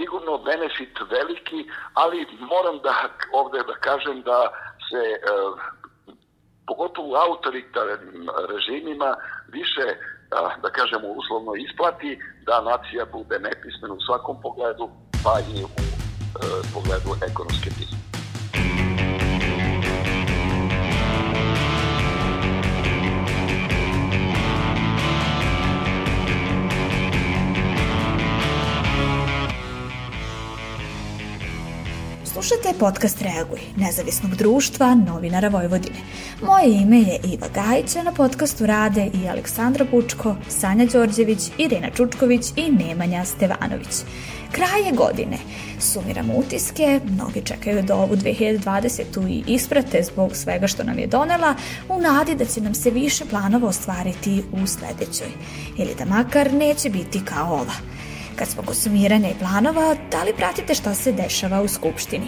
sigurno benefit veliki, ali moram da ovde da kažem da se e, pogotovo u autoritarnim režimima više da kažemo uslovno isplati da nacija bude nepismena u svakom pogledu pa i u e, pogledu ekonomske pisme. Slušate podcast Reaguj, nezavisnog društva novinara Vojvodine. Moje ime je Iva Gajić, na podcastu rade i Aleksandra Pučko, Sanja Đorđević, Irina Čučković i Nemanja Stevanović. Kraj je godine. Sumiramo utiske, mnogi čekaju da ovu 2020. i isprate zbog svega što nam je donela, u nadi da će nam se više planova ostvariti u sledećoj. Ili da makar neće biti kao ova. Kad smo kod sumiranja i planova, da li pratite šta se dešava u Skupštini?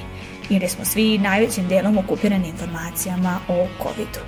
Ili smo svi najvećim delom okupirani informacijama o COVID-u?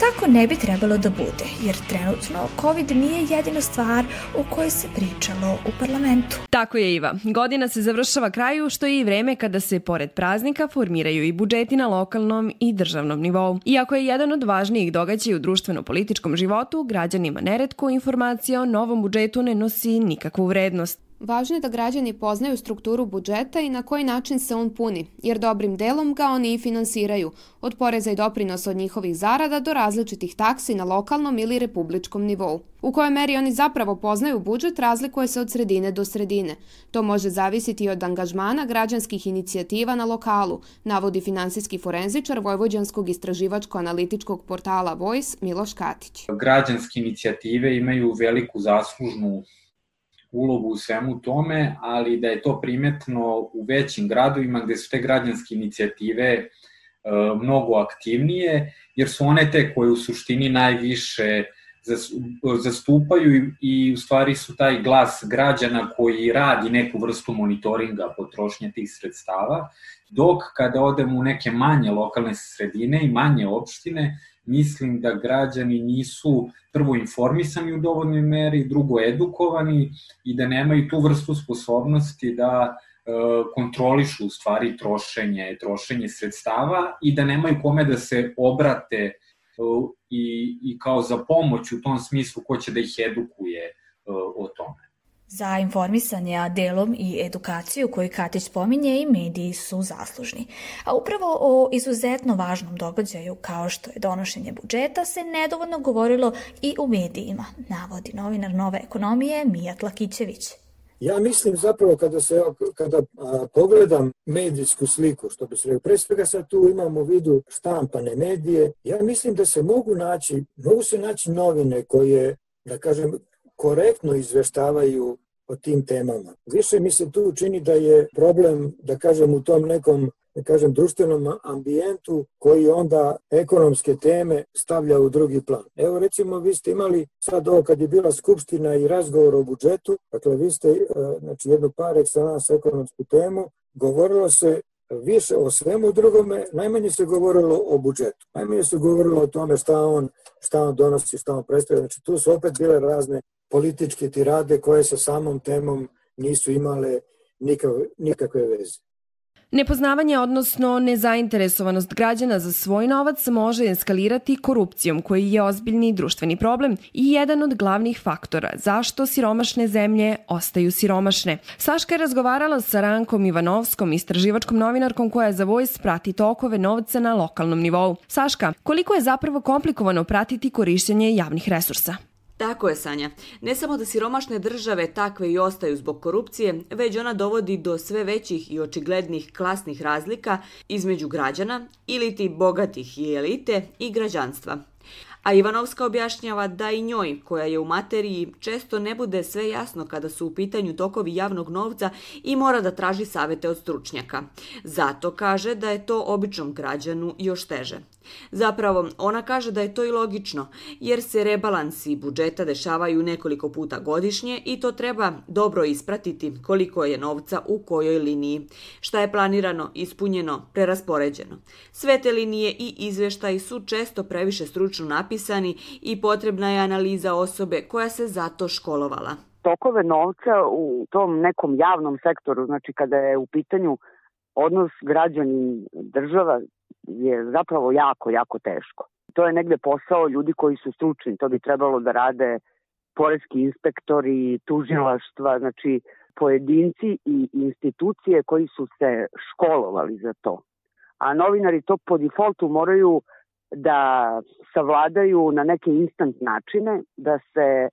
Tako ne bi trebalo da bude, jer trenutno COVID nije jedina stvar o kojoj se pričalo u parlamentu. Tako je Iva. Godina se završava kraju, što je i vreme kada se pored praznika formiraju i budžeti na lokalnom i državnom nivou. Iako je jedan od važnijih događaja u društveno-političkom životu, građanima neretko informacija o novom budžetu ne nosi nikakvu vrednost. Važno je da građani poznaju strukturu budžeta i na koji način se on puni, jer dobrim delom ga oni i finansiraju, od poreza i doprinosa od njihovih zarada do različitih taksi na lokalnom ili republičkom nivou. U kojoj meri oni zapravo poznaju budžet razlikuje se od sredine do sredine. To može zavisiti i od angažmana građanskih inicijativa na lokalu, navodi finansijski forenzičar Vojvođanskog istraživačko-analitičkog portala Voice Miloš Katić. Građanske inicijative imaju veliku zaslužnu ulogu u svemu tome, ali da je to primetno u većim gradovima gde su te građanske inicijative e, mnogo aktivnije, jer su one te koje u suštini najviše zastupaju i u stvari su taj glas građana koji radi neku vrstu monitoringa potrošnje tih sredstava, dok kada odemo u neke manje lokalne sredine i manje opštine, mislim da građani nisu prvo informisani u dovoljnoj meri, drugo edukovani i da nemaju tu vrstu sposobnosti da e, kontrolišu u stvari trošenje, trošenje sredstava i da nemaju kome da se obrate e, i, i kao za pomoć u tom smislu ko će da ih edukuje e, o tome. Za informisanje, a delom i edukaciju koju Katić pominje i mediji su zaslužni. A upravo o izuzetno važnom događaju kao što je donošenje budžeta se nedovoljno govorilo i u medijima, navodi novinar Nove ekonomije Mija Tlakićević. Ja mislim zapravo kada se kada a, pogledam medijsku sliku, što bi se rekao, pre svega sad tu imamo u vidu štampane medije, ja mislim da se mogu naći, mogu se naći novine koje, da kažem, korektno izveštavaju o tim temama. Više mi se tu čini da je problem, da kažem, u tom nekom da kažem, društvenom ambijentu koji onda ekonomske teme stavlja u drugi plan. Evo recimo vi ste imali sad ovo kad je bila skupština i razgovor o budžetu, dakle vi ste e, znači, jednu par excellence ekonomsku temu, govorilo se više o svemu drugome, najmanje se govorilo o budžetu. Najmanje se govorilo o tome šta on, šta on donosi, šta on predstavlja. Znači tu su opet bile razne političke tirade koje sa samom temom nisu imale nikakve, nikakve veze. Nepoznavanje, odnosno nezainteresovanost građana za svoj novac može eskalirati korupcijom koji je ozbiljni društveni problem i jedan od glavnih faktora zašto siromašne zemlje ostaju siromašne. Saška je razgovarala sa Rankom Ivanovskom, istraživačkom novinarkom koja za Voice prati tokove novca na lokalnom nivou. Saška, koliko je zapravo komplikovano pratiti korišćenje javnih resursa? Tako je, Sanja. Ne samo da siromašne države takve i ostaju zbog korupcije, već ona dovodi do sve većih i očiglednih klasnih razlika između građana, ili ti bogatih i elite, i građanstva. A Ivanovska objašnjava da i njoj, koja je u materiji, često ne bude sve jasno kada su u pitanju tokovi javnog novca i mora da traži savete od stručnjaka. Zato kaže da je to običnom građanu još teže. Zapravo, ona kaže da je to i logično, jer se rebalansi budžeta dešavaju nekoliko puta godišnje i to treba dobro ispratiti koliko je novca u kojoj liniji, šta je planirano, ispunjeno, preraspoređeno. Sve te linije i izveštaji su često previše stručno napisani i potrebna je analiza osobe koja se zato školovala. tokove novca u tom nekom javnom sektoru, znači kada je u pitanju odnos građani država je zapravo jako, jako teško. To je negde posao ljudi koji su stručni, to bi trebalo da rade poreski inspektori, tužilaštva, znači pojedinci i institucije koji su se školovali za to. A novinari to po defaultu moraju da savladaju na neke instant načine, da se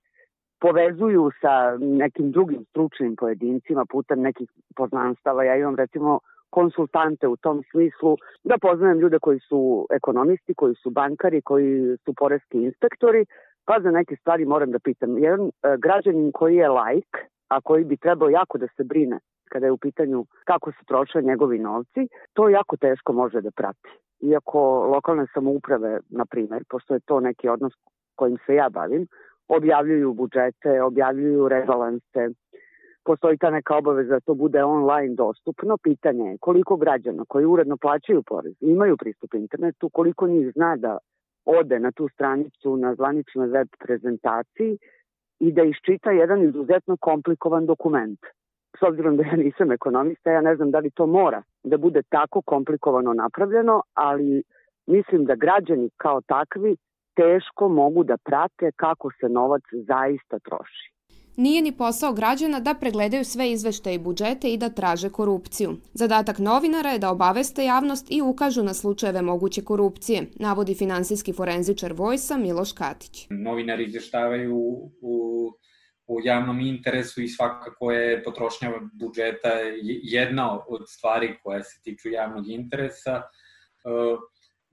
povezuju sa nekim drugim stručnim pojedincima putem nekih poznanstava. Ja imam recimo konsultante u tom smislu, da poznajem ljude koji su ekonomisti, koji su bankari, koji su poreski inspektori, pa za neke stvari moram da pitam. Jedan e, građanin koji je lajk, a koji bi trebao jako da se brine kada je u pitanju kako se troše njegovi novci, to jako teško može da prati. Iako lokalne samouprave, na primer, pošto je to neki odnos kojim se ja bavim, objavljuju budžete, objavljuju rebalanse, postoji ta neka obaveza da to bude online dostupno. Pitanje je koliko građana koji uredno plaćaju porez, imaju pristup internetu, koliko njih zna da ode na tu stranicu na zvaničnoj web prezentaciji i da iščita jedan izuzetno komplikovan dokument. S obzirom da ja nisam ekonomista, ja ne znam da li to mora da bude tako komplikovano napravljeno, ali mislim da građani kao takvi teško mogu da prate kako se novac zaista troši. Nije ni posao građana da pregledaju sve izveštaje i budžete i da traže korupciju. Zadatak novinara je da obaveste javnost i ukažu na slučajeve moguće korupcije, navodi finansijski forenzičar Vojsa Miloš Katić. Novinari izveštavaju u, u javnom interesu i svakako je potrošnja budžeta jedna od stvari koja se tiču javnog interesa.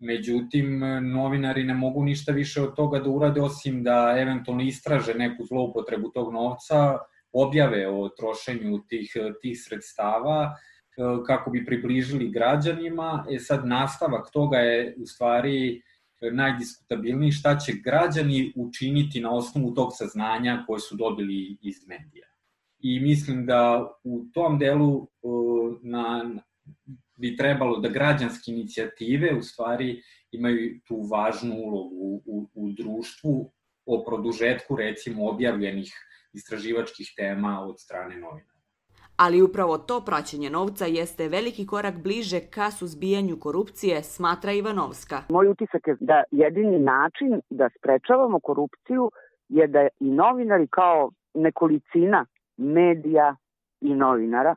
Međutim, novinari ne mogu ništa više od toga da urade osim da eventualno istraže neku zloupotrebu tog novca, objave o trošenju tih, tih sredstava e, kako bi približili građanima. E sad, nastavak toga je u stvari najdiskutabilniji šta će građani učiniti na osnovu tog saznanja koje su dobili iz medija. I mislim da u tom delu e, na, bi trebalo da građanske inicijative u stvari imaju tu važnu ulogu u, u društvu o produžetku recimo objavljenih istraživačkih tema od strane novina. Ali upravo to praćenje novca jeste veliki korak bliže ka suzbijanju korupcije, smatra Ivanovska. Moj utisak je da jedini način da sprečavamo korupciju je da i novinari kao nekolicina medija i novinara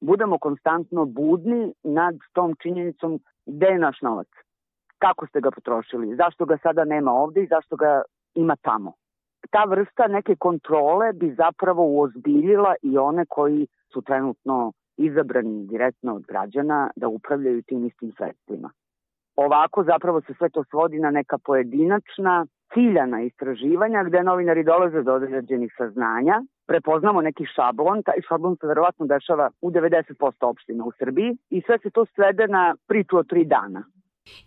budemo konstantno budni nad tom činjenicom gde je naš novac, kako ste ga potrošili, zašto ga sada nema ovde i zašto ga ima tamo. Ta vrsta neke kontrole bi zapravo uozbiljila i one koji su trenutno izabrani direktno od građana da upravljaju tim istim sredstvima. Ovako zapravo se sve to svodi na neka pojedinačna, ciljana istraživanja gde novinari dolaze do određenih saznanja prepoznamo neki šablon, taj šablon se verovatno dešava u 90% opština u Srbiji i sve se to svede na priču od tri dana.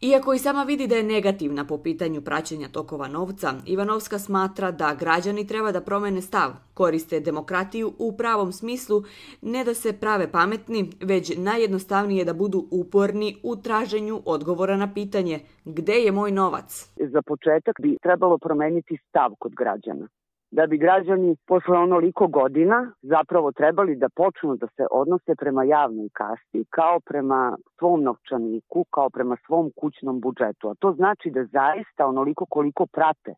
Iako i sama vidi da je negativna po pitanju praćenja tokova novca, Ivanovska smatra da građani treba da promene stav, koriste demokratiju u pravom smislu, ne da se prave pametni, već najjednostavnije da budu uporni u traženju odgovora na pitanje gde je moj novac. Za početak bi trebalo promeniti stav kod građana da bi građani posle onoliko godina zapravo trebali da počnu da se odnose prema javnoj kasi kao prema svom novčaniku, kao prema svom kućnom budžetu. A to znači da zaista onoliko koliko prate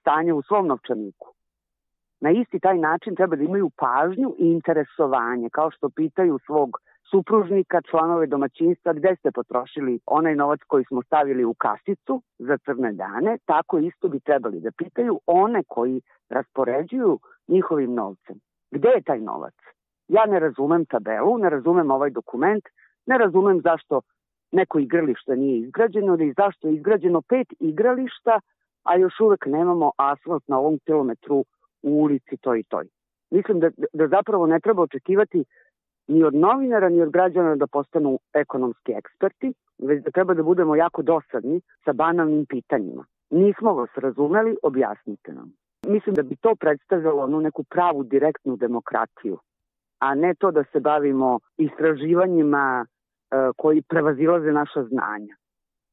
stanje u svom novčaniku. Na isti taj način treba da imaju pažnju i interesovanje, kao što pitaju svog supružnika, članove domaćinstva, gde ste potrošili onaj novac koji smo stavili u kasicu za crne dane, tako isto bi trebali da pitaju one koji raspoređuju njihovim novcem. Gde je taj novac? Ja ne razumem tabelu, ne razumem ovaj dokument, ne razumem zašto neko igralište nije izgrađeno ili zašto je izgrađeno pet igrališta, a još uvek nemamo asfalt na ovom kilometru u ulici toj i toj. Mislim da, da zapravo ne treba očekivati ni od novinara, ni od građana da postanu ekonomski eksperti, već da treba da budemo jako dosadni sa banalnim pitanjima. Nismo vas razumeli, objasnite nam. Mislim da bi to predstavljalo onu neku pravu direktnu demokratiju, a ne to da se bavimo istraživanjima e, koji prevazilaze naša znanja.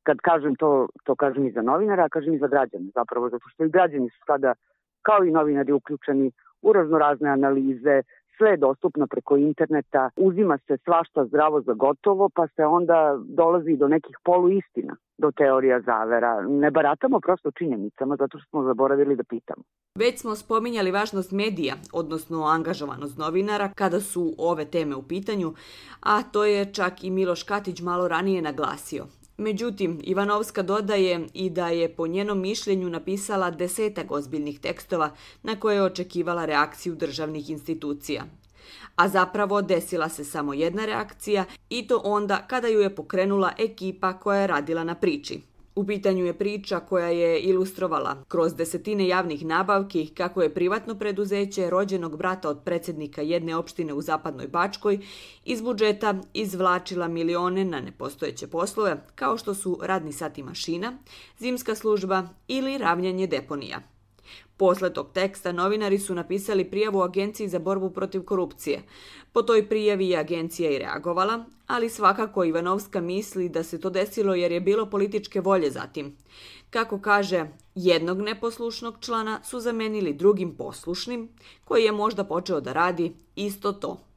Kad kažem to, to kažem i za novinara, a kažem i za građane zapravo, zato što i građani su sada, kao i novinari, uključeni u raznorazne analize, sve je dostupno preko interneta, uzima se svašta zdravo za gotovo, pa se onda dolazi do nekih poluistina, do teorija zavera. Ne baratamo prosto činjenicama zato što smo zaboravili da pitamo. Već smo spominjali važnost medija, odnosno angažovanost novinara, kada su ove teme u pitanju, a to je čak i Miloš Katić malo ranije naglasio. Međutim, Ivanovska dodaje i da je po njenom mišljenju napisala desetak ozbiljnih tekstova na koje je očekivala reakciju državnih institucija. A zapravo desila se samo jedna reakcija i to onda kada ju je pokrenula ekipa koja je radila na priči. U pitanju je priča koja je ilustrovala kroz desetine javnih nabavki kako je privatno preduzeće rođenog brata od predsednika jedne opštine u Zapadnoj Bačkoj iz budžeta izvlačila milione na nepostojeće poslove kao što su radni sati mašina, zimska služba ili ravnjanje deponija. Posle tog teksta novinari su napisali prijavu Agenciji za borbu protiv korupcije. Po toj prijavi je agencija i reagovala, ali svakako Ivanovska misli da se to desilo jer je bilo političke volje zatim. Kako kaže, jednog neposlušnog člana su zamenili drugim poslušnim, koji je možda počeo da radi isto to.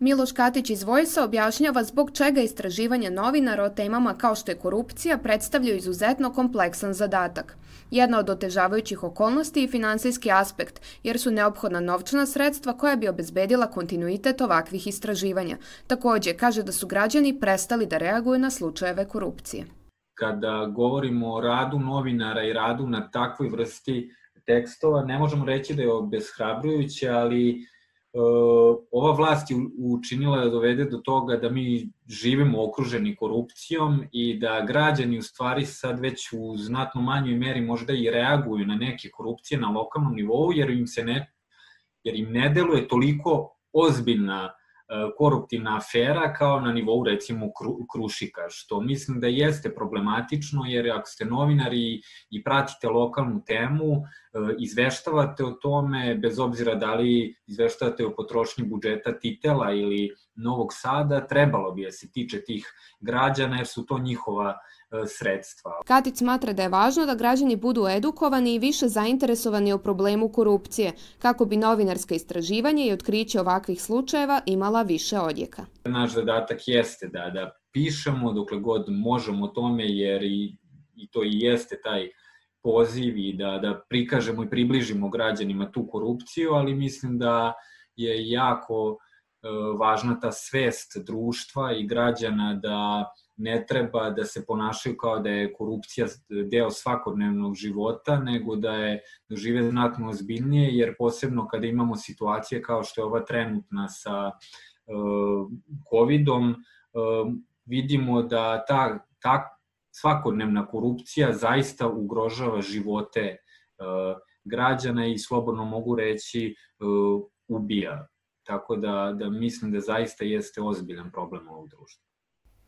Miloš Katić iz Vojsa objašnjava zbog čega istraživanja novinara o temama kao što je korupcija predstavljaju izuzetno kompleksan zadatak. Jedna od otežavajućih okolnosti je finansijski aspekt, jer su neophodna novčana sredstva koja bi obezbedila kontinuitet ovakvih istraživanja. Takođe, kaže da su građani prestali da reaguju na slučajeve korupcije. Kada govorimo o radu novinara i radu na takvoj vrsti tekstova, ne možemo reći da je obeshrabrujuće, ali ova vlast je učinila da dovede do toga da mi živimo okruženi korupcijom i da građani u stvari sad već u znatno manjoj meri možda i reaguju na neke korupcije na lokalnom nivou jer im se ne jer im ne deluje toliko ozbiljna E, koruptivna afera kao na nivou recimo Krušika, što mislim da jeste problematično jer ako ste novinari i pratite lokalnu temu, e, izveštavate o tome bez obzira da li izveštavate o potrošnji budžeta Titela ili Novog Sada, trebalo bi da se tiče tih građana jer su to njihova E, sredstva. Katic smatra da je važno da građani budu edukovani i više zainteresovani o problemu korupcije, kako bi novinarska istraživanja i otkriće ovakvih slučajeva imala više odjeka. Naš zadatak jeste da, da pišemo dokle god možemo o tome, jer i, i to i jeste taj poziv i da, da prikažemo i približimo građanima tu korupciju, ali mislim da je jako e, važna ta svest društva i građana da ne treba da se ponašaju kao da je korupcija deo svakodnevnog života, nego da je da znatno ozbiljnije, jer posebno kada imamo situacije kao što je ova trenutna sa uh, COVID-om, uh, vidimo da ta, ta svakodnevna korupcija zaista ugrožava živote uh, građana i slobodno mogu reći uh, ubija. Tako da, da mislim da zaista jeste ozbiljan problem ovog društva.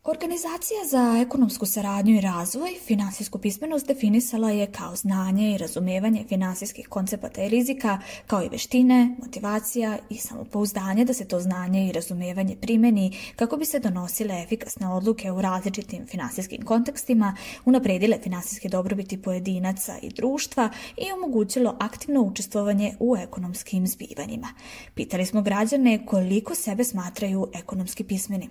Organizacija za ekonomsku saradnju i razvoj finansijsku pismenost definisala je kao znanje i razumevanje finansijskih koncepata i rizika, kao i veštine, motivacija i samopouzdanje da se to znanje i razumevanje primeni kako bi se donosile efikasne odluke u različitim finansijskim kontekstima, unapredile finansijske dobrobiti pojedinaca i društva i omogućilo aktivno učestvovanje u ekonomskim zbivanjima. Pitali smo građane koliko sebe smatraju ekonomski pismeni.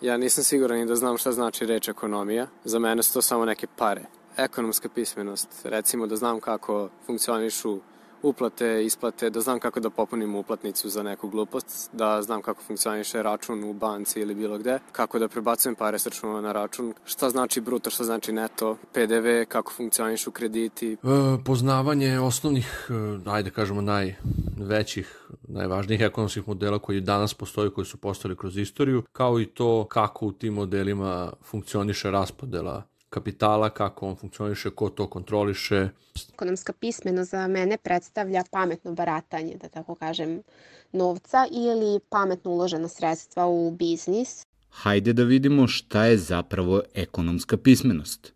Ja nisam siguran i da znam šta znači reč ekonomija. Za mene su to samo neke pare. Ekonomska pismenost, recimo da znam kako funkcionišu uplate, isplate, da znam kako da popunim uplatnicu za neku glupost, da znam kako funkcioniše račun u banci ili bilo gde, kako da prebacujem pare s računa na račun, šta znači bruto, šta znači neto, PDV, kako funkcionišu krediti. E, poznavanje osnovnih, e, ajde kažemo najvećih, najvažnijih ekonomskih modela koji danas postoji, koji su postali kroz istoriju, kao i to kako u tim modelima funkcioniše raspodela kapitala, kako on funkcioniše, ko to kontroliše. Ekonomska pismenost za mene predstavlja pametno baratanje, da tako kažem, novca ili pametno uložena sredstva u biznis. Hajde da vidimo šta je zapravo ekonomska pismenost.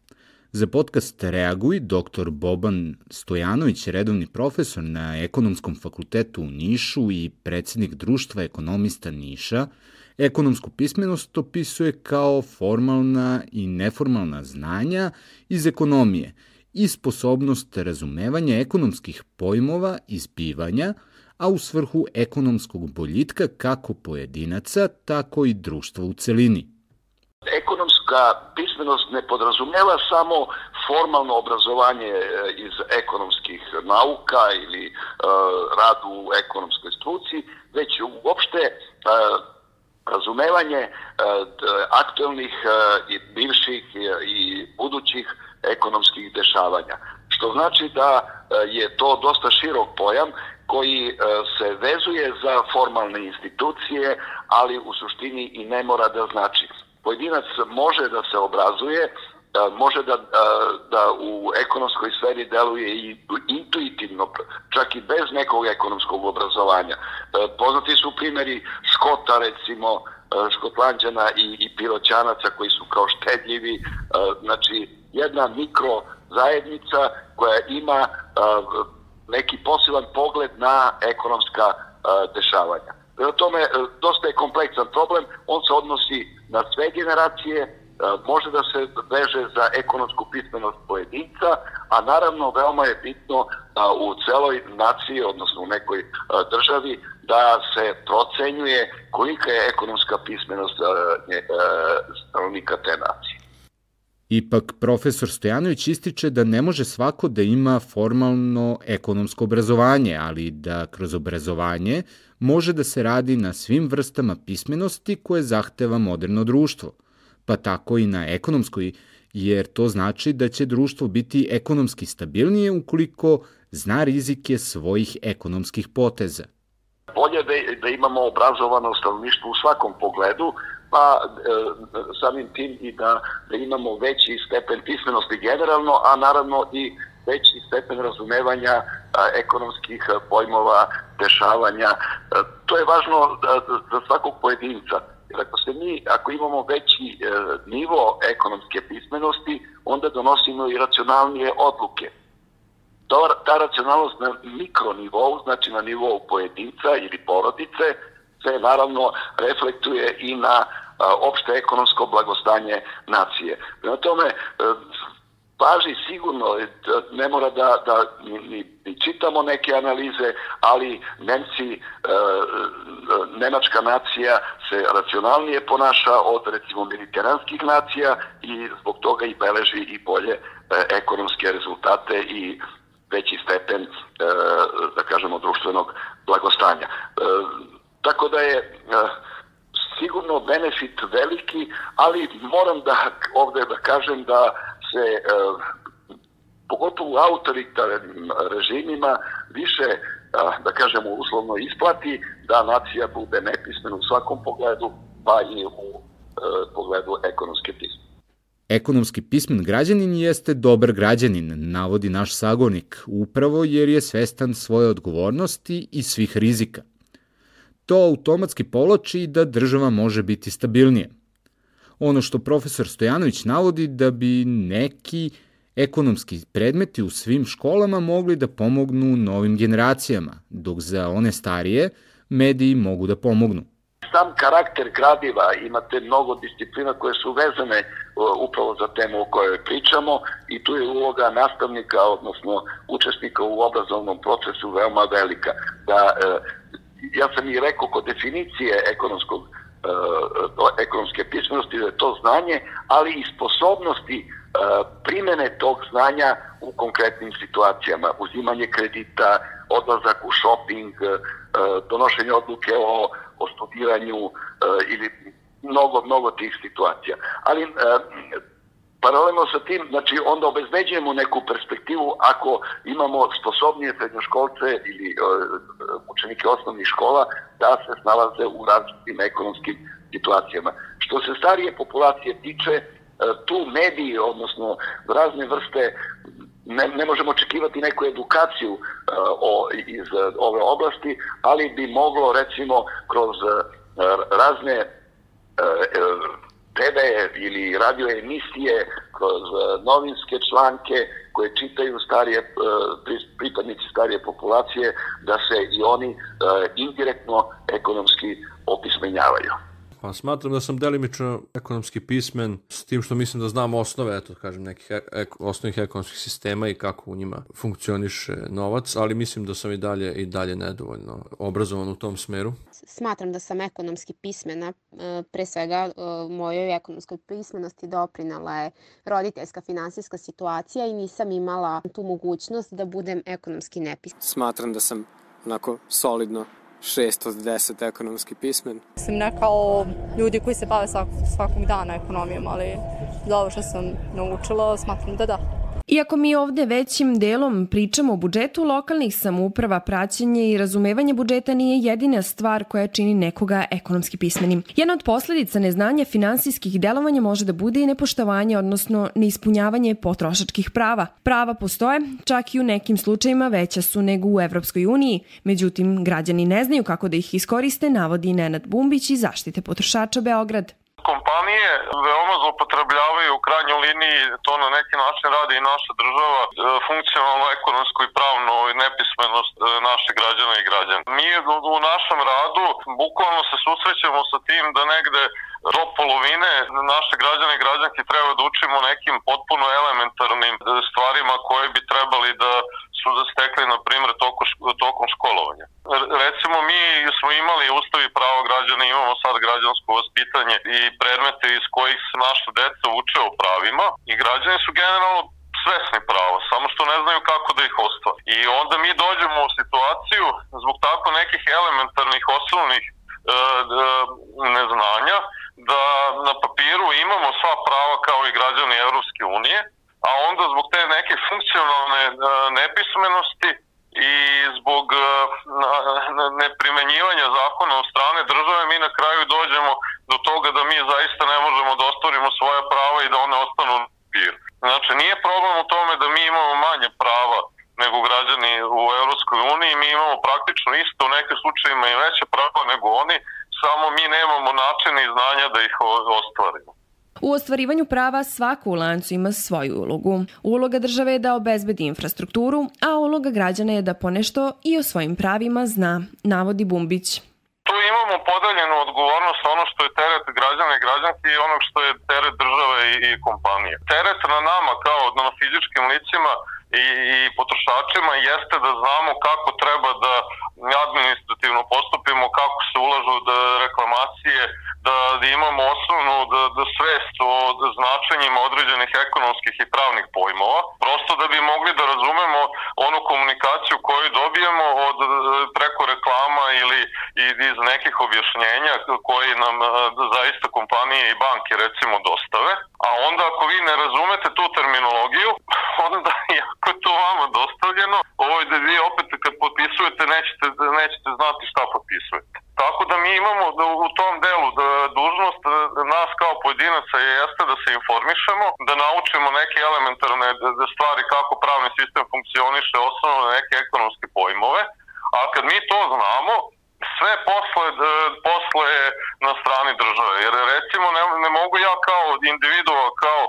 Za podcast Reaguj, dr. Boban Stojanović, redovni profesor na Ekonomskom fakultetu u Nišu i predsednik društva ekonomista Niša, Ekonomsku pismenost opisuje kao formalna i neformalna znanja iz ekonomije i sposobnost razumevanja ekonomskih pojmova i zbivanja, a u svrhu ekonomskog boljitka kako pojedinaca, tako i društva u celini. Ekonomska pismenost ne podrazumeva samo formalno obrazovanje e, iz ekonomskih nauka ili uh, rad u ekonomskoj struci, već uopšte uh, razumevanje uh, aktuelnih i bivših i budućih ekonomskih dešavanja. Što znači da je to dosta širok pojam koji se vezuje za formalne institucije, ali u suštini i ne mora da znači pojedinac može da se obrazuje, može da, da u ekonomskoj sferi deluje i intuitivno, čak i bez nekog ekonomskog obrazovanja. Poznati su primjeri Škota, recimo, Škotlanđana i, i Piroćanaca koji su kao štedljivi, znači jedna mikro zajednica koja ima neki posilan pogled na ekonomska dešavanja. Prema tome, e, dosta je kompleksan problem, on se odnosi na sve generacije, e, može da se veže za ekonomsku pismenost pojedinca, a naravno veoma je bitno da u celoj naciji, odnosno u nekoj e, državi, da se procenjuje kolika je ekonomska pismenost stanovnika te nacije. Ipak, profesor Stojanović ističe da ne može svako da ima formalno ekonomsko obrazovanje, ali da kroz obrazovanje može da se radi na svim vrstama pismenosti koje zahteva moderno društvo, pa tako i na ekonomskoj, jer to znači da će društvo biti ekonomski stabilnije ukoliko zna rizike svojih ekonomskih poteza. Bolje da, da imamo obrazovano stanovništvo u svakom pogledu, pa e, samim tim i da, da imamo veći stepen pismenosti generalno, a naravno i veći stepen razumevanja a, ekonomskih pojmova, dešavanja. A, to je važno za svakog pojedinca. Jer ako se mi, ako imamo veći e, nivo ekonomske pismenosti, onda donosimo i racionalnije odluke. Ta, ta racionalnost na mikronivou, znači na nivou pojedinca ili porodice, se naravno reflektuje i na opšte ekonomsko blagostanje nacije. Prema tome, e, važi sigurno, e, ne mora da, da ni, ni čitamo neke analize, ali Nemci, e, nemačka nacija se racionalnije ponaša od recimo mediteranskih nacija i zbog toga i beleži i bolje ekonomske rezultate i veći stepen, da kažemo, društvenog blagostanja. Tako da je sigurno benefit veliki, ali moram da ovde da kažem da se e, pogotovo u autoritarnim režimima više da kažemo uslovno isplati da nacija bude nepismena u svakom pogledu, pa i u e, pogledu ekonomske pisme. Ekonomski pismen građanin jeste dobar građanin, navodi naš sagonik, upravo jer je svestan svoje odgovornosti i svih rizika to automatski povlači da država može biti stabilnije. Ono što profesor Stojanović navodi da bi neki ekonomski predmeti u svim školama mogli da pomognu novim generacijama, dok za one starije mediji mogu da pomognu. Sam karakter gradiva, imate mnogo disciplina koje su vezane upravo za temu o kojoj pričamo i tu je uloga nastavnika, odnosno učesnika u obrazovnom procesu veoma velika. Da e, ja sam i rekao kod definicije ekonomskog ekonomske pismenosti da je to znanje, ali i sposobnosti uh, primene tog znanja u konkretnim situacijama, uzimanje kredita, odlazak u shopping, uh, donošenje odluke o, o studiranju ili mnogo, mnogo tih situacija. Ali paralelno sa tim, znači onda obezbeđujemo neku perspektivu ako imamo sposobnije srednjoškolce ili uh, učenike osnovnih škola da se snalaze u različitim ekonomskim situacijama. Što se starije populacije tiče, uh, tu mediji, odnosno razne vrste ne, ne možemo očekivati neku edukaciju uh, o, iz uh, ove oblasti, ali bi moglo recimo kroz uh, razne uh, TV ili radio emisije, kroz e, novinske članke koje čitaju starije, e, pripadnici starije populacije, da se i oni e, indirektno ekonomski opismenjavaju. Pa smatram da sam delimično ekonomski pismen s tim što mislim da znam osnove, eto kažem, nekih ek, osnovnih ekonomskih sistema i kako u njima funkcioniše novac, ali mislim da sam i dalje i dalje nedovoljno obrazovan u tom smeru. Smatram da sam ekonomski pismena, e, pre svega e, mojoj ekonomskoj pismenosti doprinala je roditeljska finansijska situacija i nisam imala tu mogućnost da budem ekonomski nepismen. Smatram da sam onako solidno 6 od 10 ekonomski pismen. Sam ne kao ljudi koji se bave svak, svakog dana ekonomijom, ali za ovo što sam naučila smatram da da. Iako mi ovde većim delom pričamo o budžetu lokalnih samouprava, praćenje i razumevanje budžeta nije jedina stvar koja čini nekoga ekonomski pismenim. Jedna od posledica neznanja finansijskih delovanja može da bude i nepoštovanje, odnosno neispunjavanje potrošačkih prava. Prava postoje, čak i u nekim slučajima veća su nego u Evropskoj uniji, međutim građani ne znaju kako da ih iskoriste, navodi Nenad Bumbić iz zaštite potrošača Beograd kompanije veoma zlopotrebljavaju u krajnjoj liniji, to na neki način radi i naša država, e, funkcionalno, ekonomsko i pravno nepismenost e, naših građana i građana. Mi u našem radu bukvalno se susrećemo sa tim da negde do polovine naše građane i građanke treba da učimo nekim potpuno elementarnim stvarima koje bi trebali da su da stekli, na primjer, toko, tokom školovanja. Recimo, mi smo imali ustavi pravo građana, imamo sad građansko vaspitanje i predmete iz kojih se naša deca uče o pravima i građani su generalno svesni prava, samo što ne znaju kako da ih ostvari. I onda mi dođemo u situaciju zbog tako nekih elementarnih osnovnih e, e, neznanja da na papiru imamo sva prava kao i građani Evropske unije, a onda zbog te neke funkcionalne e, nepismenosti i zbog e, neprimenjivanja zakona od strane države mi na kraju dođemo do toga da mi zaista ne možemo da ostvarimo svoje prava i da one ostanu na papiru. Znači, nije problem u tome da mi imamo manje prava nego građani u Evropskoj uniji, mi imamo praktično isto u nekim slučajima i veće prava nego oni, samo mi nemamo načina i znanja da ih ostvarimo. U ostvarivanju prava svako u lancu ima svoju ulogu. Uloga države je da obezbedi infrastrukturu, a uloga građana je da ponešto i o svojim pravima zna, navodi Bumbić. Tu imamo podeljenu odgovornost ono što je teret građana i građanki i onog što je teret države i, i kompanije. Teret na nama kao na fizičkim licima i, i potrošačima jeste da znamo kako treba da administrativno postupimo, kako se ulažu da reklamacije, da, da imamo osnovnu da, da svest o značenjima određenih ekonomskih i pravnih pojmova, prosto da bi mogli da razumemo onu komunikaciju koju dobijemo od preko reklama ili iz nekih objašnjenja koje nam zaista kompanije i banke recimo dostave. A onda ako vi ne razumete tu terminologiju, onda jako je to vama dostavljeno, ovo je da vi opet kad potpisujete nećete, nećete znati šta potpisujete. Tako da mi imamo da u tom delu da dužnost nas kao pojedinaca je jeste da se informišemo, da naučimo neke elementarne stvari kako pravni sistem funkcioniše, osnovne neke ekonomske pojmove, a kad mi to znamo, sve posle, posle na strani države. Jer recimo ne, ne mogu ja kao individua, kao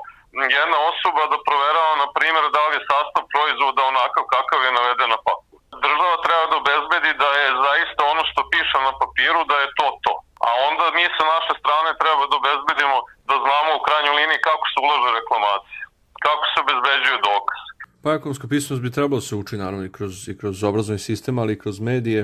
jedna osoba da proverava, na primjer, da li je sastav proizvoda onakav kakav je naveden na faktu. Država treba da obezbedi da je zaista ono što piše na papiru, da je to to. A onda mi sa naše strane treba da obezbedimo da znamo u krajnjoj liniji kako se ulaže reklamacija, kako se obezbeđuje dokaz. Pa ekonomska pismenost bi trebalo da se uči naravno i kroz, i kroz obrazovni sistem, ali i kroz medije.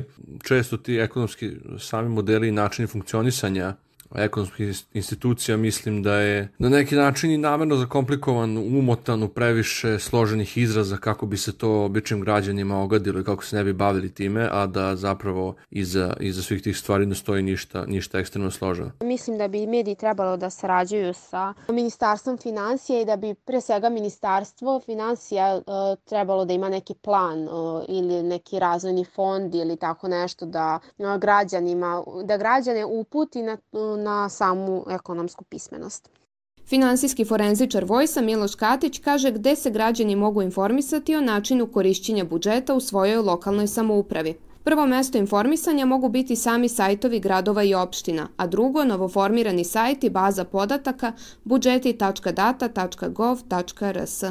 Često ti ekonomski sami modeli i načini funkcionisanja ekonomskih institucija mislim da je na neki način i namerno zakomplikovan, umotan u previše složenih izraza kako bi se to običnim građanima ogadilo i kako se ne bi bavili time, a da zapravo iza, iza svih tih stvari ne stoji ništa, ništa ekstremno složeno. Mislim da bi mediji trebalo da sarađuju sa Ministarstvom financija i da bi pre svega Ministarstvo financija uh, trebalo da ima neki plan uh, ili neki razvojni fond ili tako nešto da uh, građanima, da građane uputi na na samu ekonomsku pismenost. Finansijski forenzičar Vojsa Miloš Katić kaže gde se građani mogu informisati o načinu korišćenja budžeta u svojoj lokalnoj samoupravi. Prvo mesto informisanja mogu biti sami sajtovi gradova i opština, a drugo novoformirani sajt i baza podataka budžeti.data.gov.rs.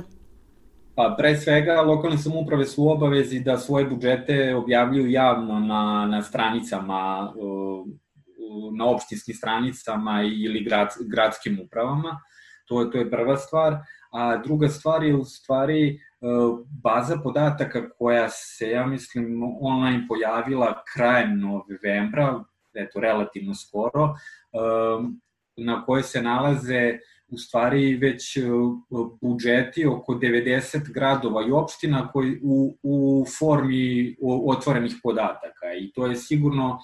Pa pre svega lokalne samouprave su u obavezi da svoje budžete objavljuju javno na, na stranicama uh, na opštinskim stranicama ili grad, gradskim upravama. To je, to je prva stvar. A druga stvar je u stvari e, baza podataka koja se, ja mislim, online pojavila krajem novembra, eto, relativno skoro, e, na kojoj se nalaze u stvari već e, budžeti oko 90 gradova i opština koji u, u formi otvorenih podataka i to je sigurno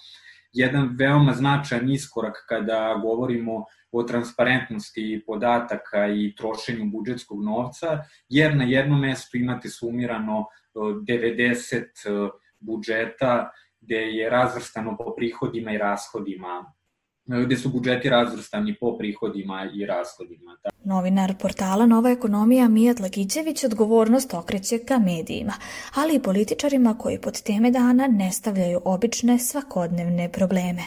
jedan veoma značajan iskorak kada govorimo o transparentnosti podataka i trošenju budžetskog novca, jer na jednom mestu imate sumirano 90 e, e, budžeta gde je razvrstano po prihodima i rashodima gde su budžeti razvrstani po prihodima i rashodima. Novinar portala Nova ekonomija Mijat Lakićević odgovornost okreće ka medijima, ali i političarima koji pod teme dana ne stavljaju obične svakodnevne probleme.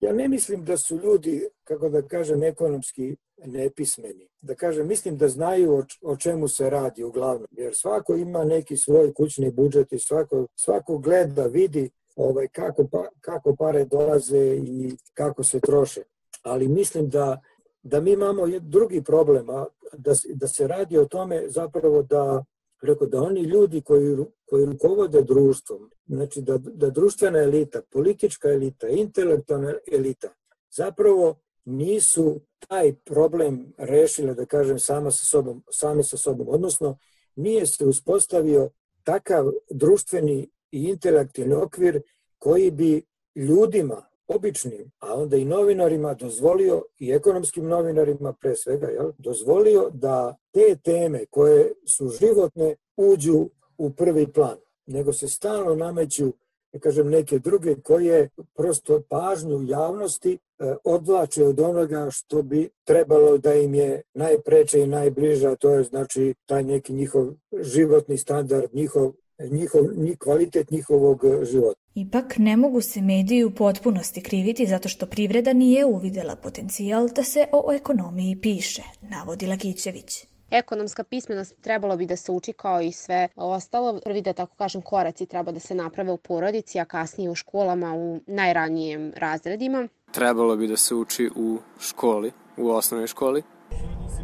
Ja ne mislim da su ljudi, kako da kažem, ekonomski nepismeni. Da kažem, mislim da znaju o, čemu se radi uglavnom, jer svako ima neki svoj kućni budžet i svako, svako gleda, vidi ovaj, kako, pa, kako pare dolaze i kako se troše. Ali mislim da, da mi imamo drugi problem, a da, da se radi o tome zapravo da Rekao da oni ljudi koji, koji rukovode društvom, znači da, da društvena elita, politička elita, intelektualna elita, zapravo nisu taj problem rešile, da kažem, sama sa sobom, sami sa sobom. Odnosno, nije se uspostavio takav društveni i intelektualni okvir koji bi ljudima, običnim, a onda i novinarima dozvolio, i ekonomskim novinarima pre svega, jel, dozvolio da te teme koje su životne uđu u prvi plan, nego se stalno nameću da kažem, neke druge koje prosto pažnju javnosti e, odvlače od onoga što bi trebalo da im je najpreče i najbliža, to je znači taj neki njihov životni standard, njihov njihov, ni kvalitet njihovog e, života. Ipak ne mogu se mediji u potpunosti kriviti zato što privreda nije uvidela potencijal da se o ekonomiji piše, navodi Lakićević. Ekonomska pismenost trebalo bi da se uči kao i sve ostalo. Prvi da tako kažem koraci treba da se naprave u porodici, a kasnije u školama u najranijim razredima. Trebalo bi da se uči u školi, u osnovnoj školi.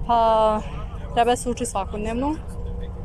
Pa treba da se uči svakodnevno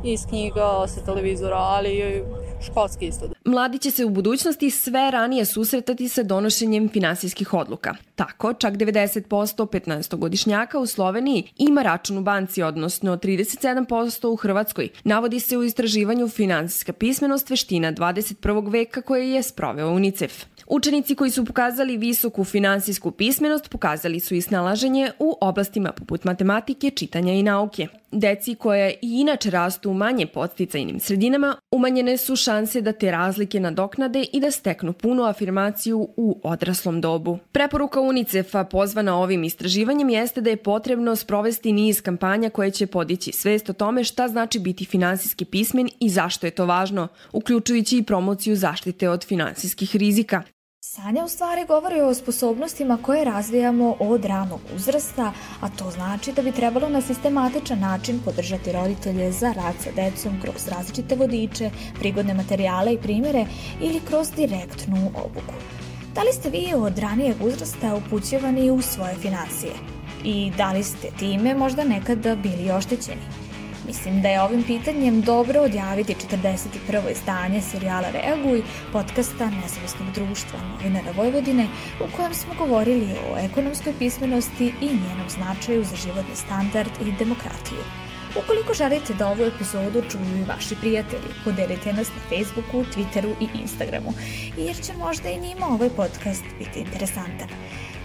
iz knjiga, sa televizora, ali školski isto. Mladi će se u budućnosti sve ranije susretati sa donošenjem finansijskih odluka. Tako, čak 90% 15-godišnjaka u Sloveniji ima račun u banci, odnosno 37% u Hrvatskoj. Navodi se u istraživanju finansijska pismenost veština 21. veka koje je sproveo UNICEF. Učenici koji su pokazali visoku finansijsku pismenost pokazali su i snalaženje u oblastima poput matematike, čitanja i nauke. Deci koja i inače rastu u manje podsticajnim sredinama, umanjene su šanse da te razlike nadoknade i da steknu punu afirmaciju u odraslom dobu. Preporuka UNICEF-a pozvana ovim istraživanjem jeste da je potrebno sprovesti niz kampanja koje će podići svest o tome šta znači biti finansijski pismen i zašto je to važno, uključujući i promociju zaštite od finansijskih rizika. Sanja u stvari govori o sposobnostima koje razvijamo od ranog uzrasta, a to znači da bi trebalo na sistematičan način podržati roditelje za rad sa decom kroz različite vodiče, prigodne materijale i primere ili kroz direktnu obuku. Da li ste vi od ranijeg uzrasta upućivani u svoje financije? I da li ste time možda nekada bili oštećeni? Mislim da je ovim pitanjem dobro odjaviti 41. izdanje serijala Reaguj, podcasta Nezavisnog društva novinara Vojvodine, u kojem smo govorili o ekonomskoj pismenosti i njenom značaju za životni standard i demokratiju. Ukoliko želite da ovu epizodu čuju i vaši prijatelji, podelite nas na Facebooku, Twitteru i Instagramu, jer će možda i njima ovaj podcast biti interesantan.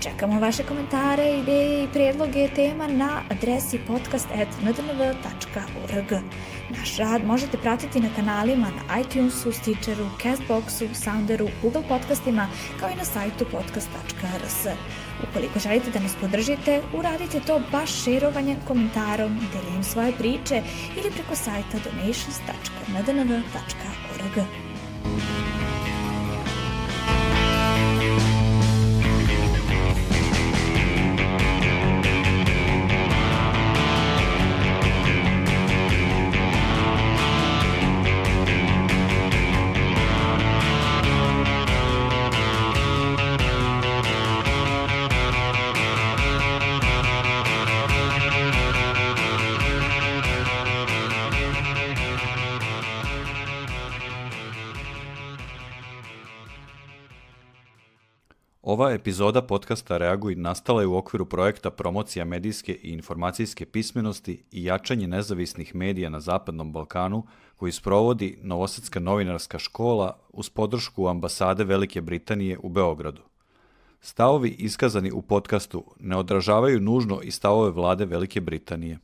Čekamo vaše komentare, ideje i predloge tema na adresi podcast.ndnv.org. Naš rad možete pratiti na kanalima na iTunesu, Stitcheru, Castboxu, Sounderu, Google podcastima, kao i na sajtu podcast.rs. Ukoliko želite da nas podržite, uradite to baš šerovanjem, komentarom, deljenjem svoje priče ili preko sajta donations.ndnv.org. Ova epizoda podcasta Reaguj nastala je u okviru projekta Promocija medijske i informacijske pismenosti i jačanje nezavisnih medija na Zapadnom Balkanu koji sprovodi Novosadska novinarska škola uz podršku ambasade Velike Britanije u Beogradu. Stavovi iskazani u podcastu ne odražavaju nužno i stavove vlade Velike Britanije.